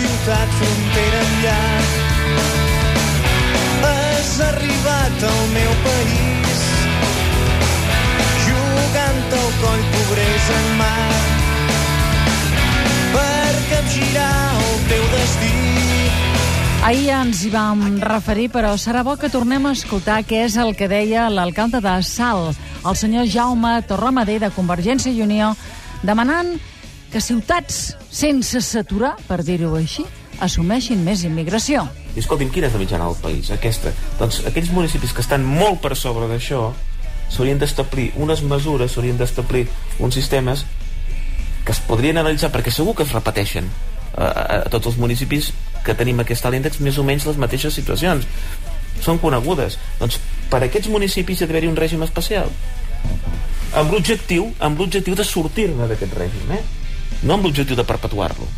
ciutat frontera enllà. Has arribat al meu país, jugant al coll pobresa en mar, per capgirar el teu destí. Ahir ja ens hi vam referir, però serà bo que tornem a escoltar què és el que deia l'alcalde de Sal, el senyor Jaume Torramader de Convergència i Unió, demanant que ciutats sense saturar, per dir-ho així, assumeixin més immigració. I escolti'm, quina és la mitjana del país? Aquesta. Doncs aquells municipis que estan molt per sobre d'això s'haurien d'establir unes mesures, s'haurien d'establir uns sistemes que es podrien analitzar, perquè segur que es repeteixen a, a, a tots els municipis que tenim aquest alt índex més o menys les mateixes situacions són conegudes doncs per aquests municipis hi ha d'haver-hi un règim especial amb l'objectiu amb l'objectiu de sortir-ne d'aquest règim eh? No amb l'objectiu de perpetuar-lo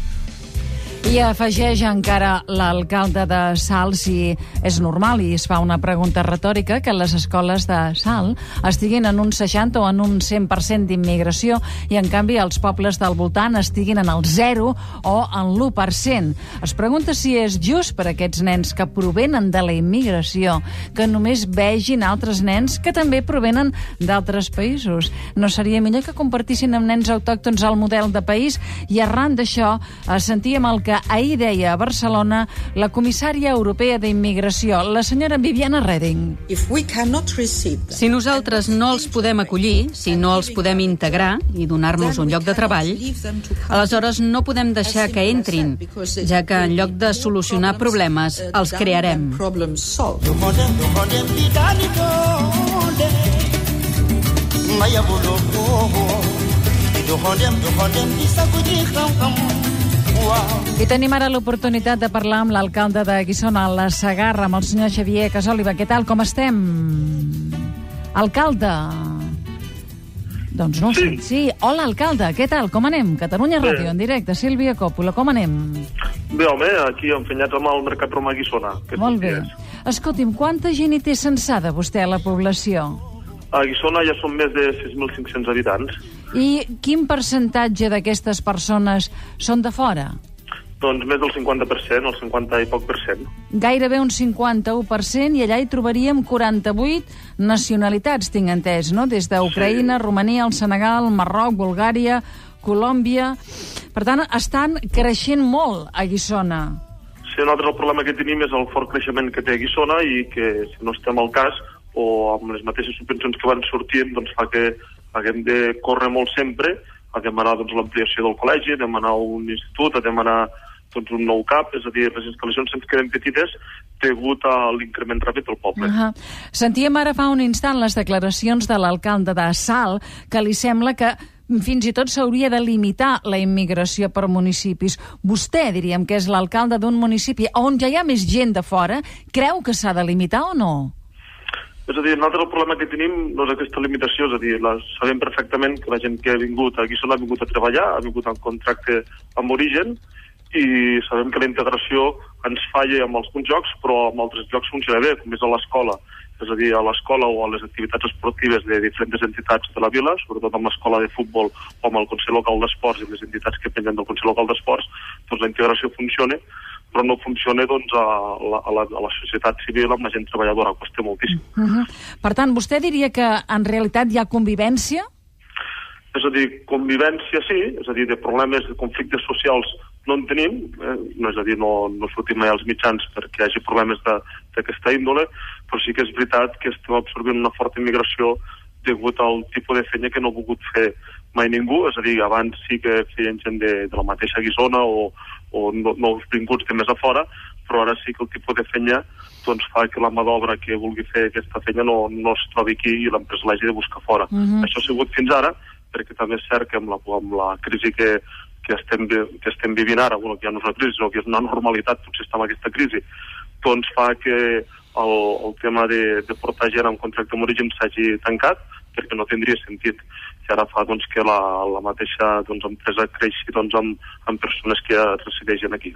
I afegeix encara l'alcalde de Sal si és normal i es fa una pregunta retòrica que les escoles de Sal estiguin en un 60 o en un 100% d'immigració i en canvi els pobles del voltant estiguin en el 0 o en l'1%. Es pregunta si és just per a aquests nens que provenen de la immigració que només vegin altres nens que també provenen d'altres països. No seria millor que compartissin amb nens autòctons el model de país i arran d'això eh, sentíem el que ahir deia a Barcelona la comissària europea d'immigració, la senyora Viviana Reding. If we cannot receive them, Si nosaltres no els podem acollir, si no els podem integrar i donar-nos un lloc de treball, aleshores no podem deixar que entrin, ja que en lloc de solucionar problemes, els crearem. problem solved. Dohodem, dohodem, bidani donde. Maya boloko. Dohodem, dohodem, I tenim ara l'oportunitat de parlar amb l'alcalde de Guissona, la Sagarra, amb el senyor Xavier Casòliva. Què tal, com estem? Alcalde. Doncs no ho sé. Sí, hola, alcalde, què tal, com anem? Catalunya Bé. Ràdio, en directe, Sílvia Còpula, com anem? Bé, home, aquí enfenyats amb el Mercat Romà Guissona. Molt bé. dies. Escolti'm, quanta gent hi té censada vostè a la població? A Guissona ja són més de 6.500 habitants. I quin percentatge d'aquestes persones són de fora? Doncs més del 50%, el 50 i poc per cent. Gairebé un 51% i allà hi trobaríem 48 nacionalitats, tinc entès, no? Des d'Ucraïna, Romania, el Senegal, Marroc, Bulgària, Colòmbia... Per tant, estan creixent molt a Guissona. Si nosaltres el problema que tenim és el fort creixement que té Guissona i que si no estem al cas o amb les mateixes subvencions que van sortint doncs fa que haguem de córrer molt sempre, a demanar doncs, l'ampliació del col·legi, a demanar un institut, a demanar doncs, un nou CAP, és a dir, les instal·lacions ens queden petites degut a l'increment ràpid del poble. Uh -huh. Sentíem ara fa un instant les declaracions de l'alcalde de Sal, que li sembla que fins i tot s'hauria de limitar la immigració per municipis. Vostè, diríem que és l'alcalde d'un municipi on ja hi ha més gent de fora, creu que s'ha de limitar o no? És a dir, nosaltres el problema que tenim no és aquesta limitació, és a dir, la, sabem perfectament que la gent que ha vingut a Guissona ha vingut a treballar, ha vingut en contracte amb origen, i sabem que la integració ens falla amb alguns jocs, però amb altres jocs funciona bé, com és a l'escola. És a dir, a l'escola o a les activitats esportives de diferents entitats de la vila, sobretot amb l'escola de futbol o amb el Consell Local d'Esports i les entitats que pengen del Consell Local d'Esports, doncs la integració funciona, però no funciona doncs, a, la, a, la, a la societat civil amb la gent treballadora, costa moltíssim. Uh -huh. Per tant, vostè diria que en realitat hi ha convivència? És a dir, convivència sí, és a dir, de problemes, de conflictes socials no en tenim, eh? no és a dir, no, no sortim mai als mitjans perquè hi hagi problemes d'aquesta índole, però sí que és veritat que estem absorbint una forta immigració degut al tipus de feina que no ha volgut fer mai ningú, és a dir, abans sí que feien gent de, de la mateixa Guissona o, o no, nous vinguts de més a fora, però ara sí que el tipus de feina doncs, fa que la mà d'obra que vulgui fer aquesta feina no, no es trobi aquí i l'empresa l'hagi de buscar fora. Mhm. Això ha sigut fins ara, perquè també és cert que amb la, amb la crisi que, que, estem, que estem vivint ara, bueno, que ja no és una crisi, sinó que és una normalitat, potser està en aquesta crisi, doncs fa que el, el tema de, de portar gent amb contracte amb origen s'hagi tancat, perquè no tindria sentit. I ara fa doncs, que la, la mateixa doncs, empresa creixi doncs, amb, amb persones que resideixen aquí.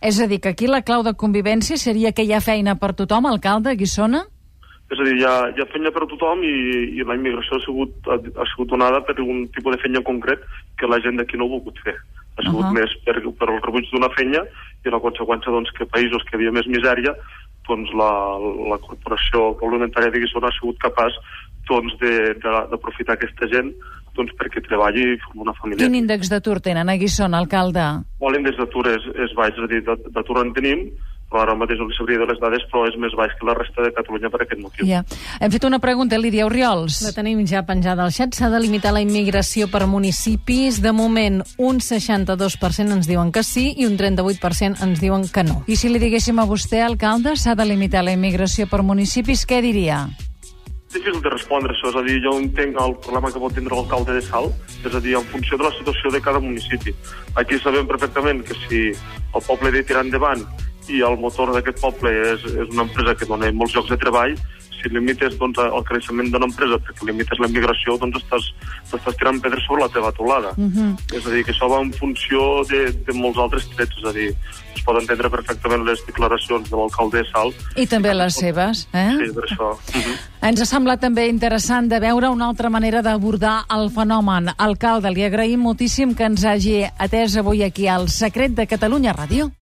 És a dir, que aquí la clau de convivència seria que hi ha feina per tothom, alcalde, a Guissona? És a dir, hi ha, hi ha feina per a tothom i, i la immigració ha sigut, ha, ha sigut donada per un tipus de feina concret que la gent d'aquí no ha volgut fer. Ha sigut Ahà. més per, per el rebuig d'una feina i la conseqüència doncs, que països que havia més misèria doncs la, la corporació complementària de Guissona ha sigut capaç doncs, d'aprofitar aquesta gent doncs, perquè treballi i formi una família. Quin índex d'atur tenen a Guissona, alcalde? Molt l'índex d'atur és, és baix, és a dir, d'atur en tenim, però ara mateix no li sabria de les dades, però és més baix que la resta de Catalunya per aquest motiu. Ja. Hem fet una pregunta, Lídia Oriols. La tenim ja penjada al xat. S'ha de limitar la immigració per municipis. De moment, un 62% ens diuen que sí i un 38% ens diuen que no. I si li diguéssim a vostè, alcalde, s'ha de limitar la immigració per municipis, què diria? Difícil de respondre això, és a dir, jo entenc el problema que pot tindre l'alcalde de Sal, és a dir, en funció de la situació de cada municipi. Aquí sabem perfectament que si el poble de tirar endavant i el motor d'aquest poble és, és una empresa que dona molts llocs de treball, si limites doncs, el creixement d'una empresa perquè limites la migració, doncs estàs, estàs tirant pedres sobre la teva teulada. Uh -huh. És a dir, que això va en funció de, de molts altres trets, és a dir, es poden entendre perfectament les declaracions de l'alcalde Sal. I també les seves, eh? Sí, per això. Uh -huh. Ens ha semblat també interessant de veure una altra manera d'abordar el fenomen. Alcalde, li agraïm moltíssim que ens hagi atès avui aquí al Secret de Catalunya Ràdio.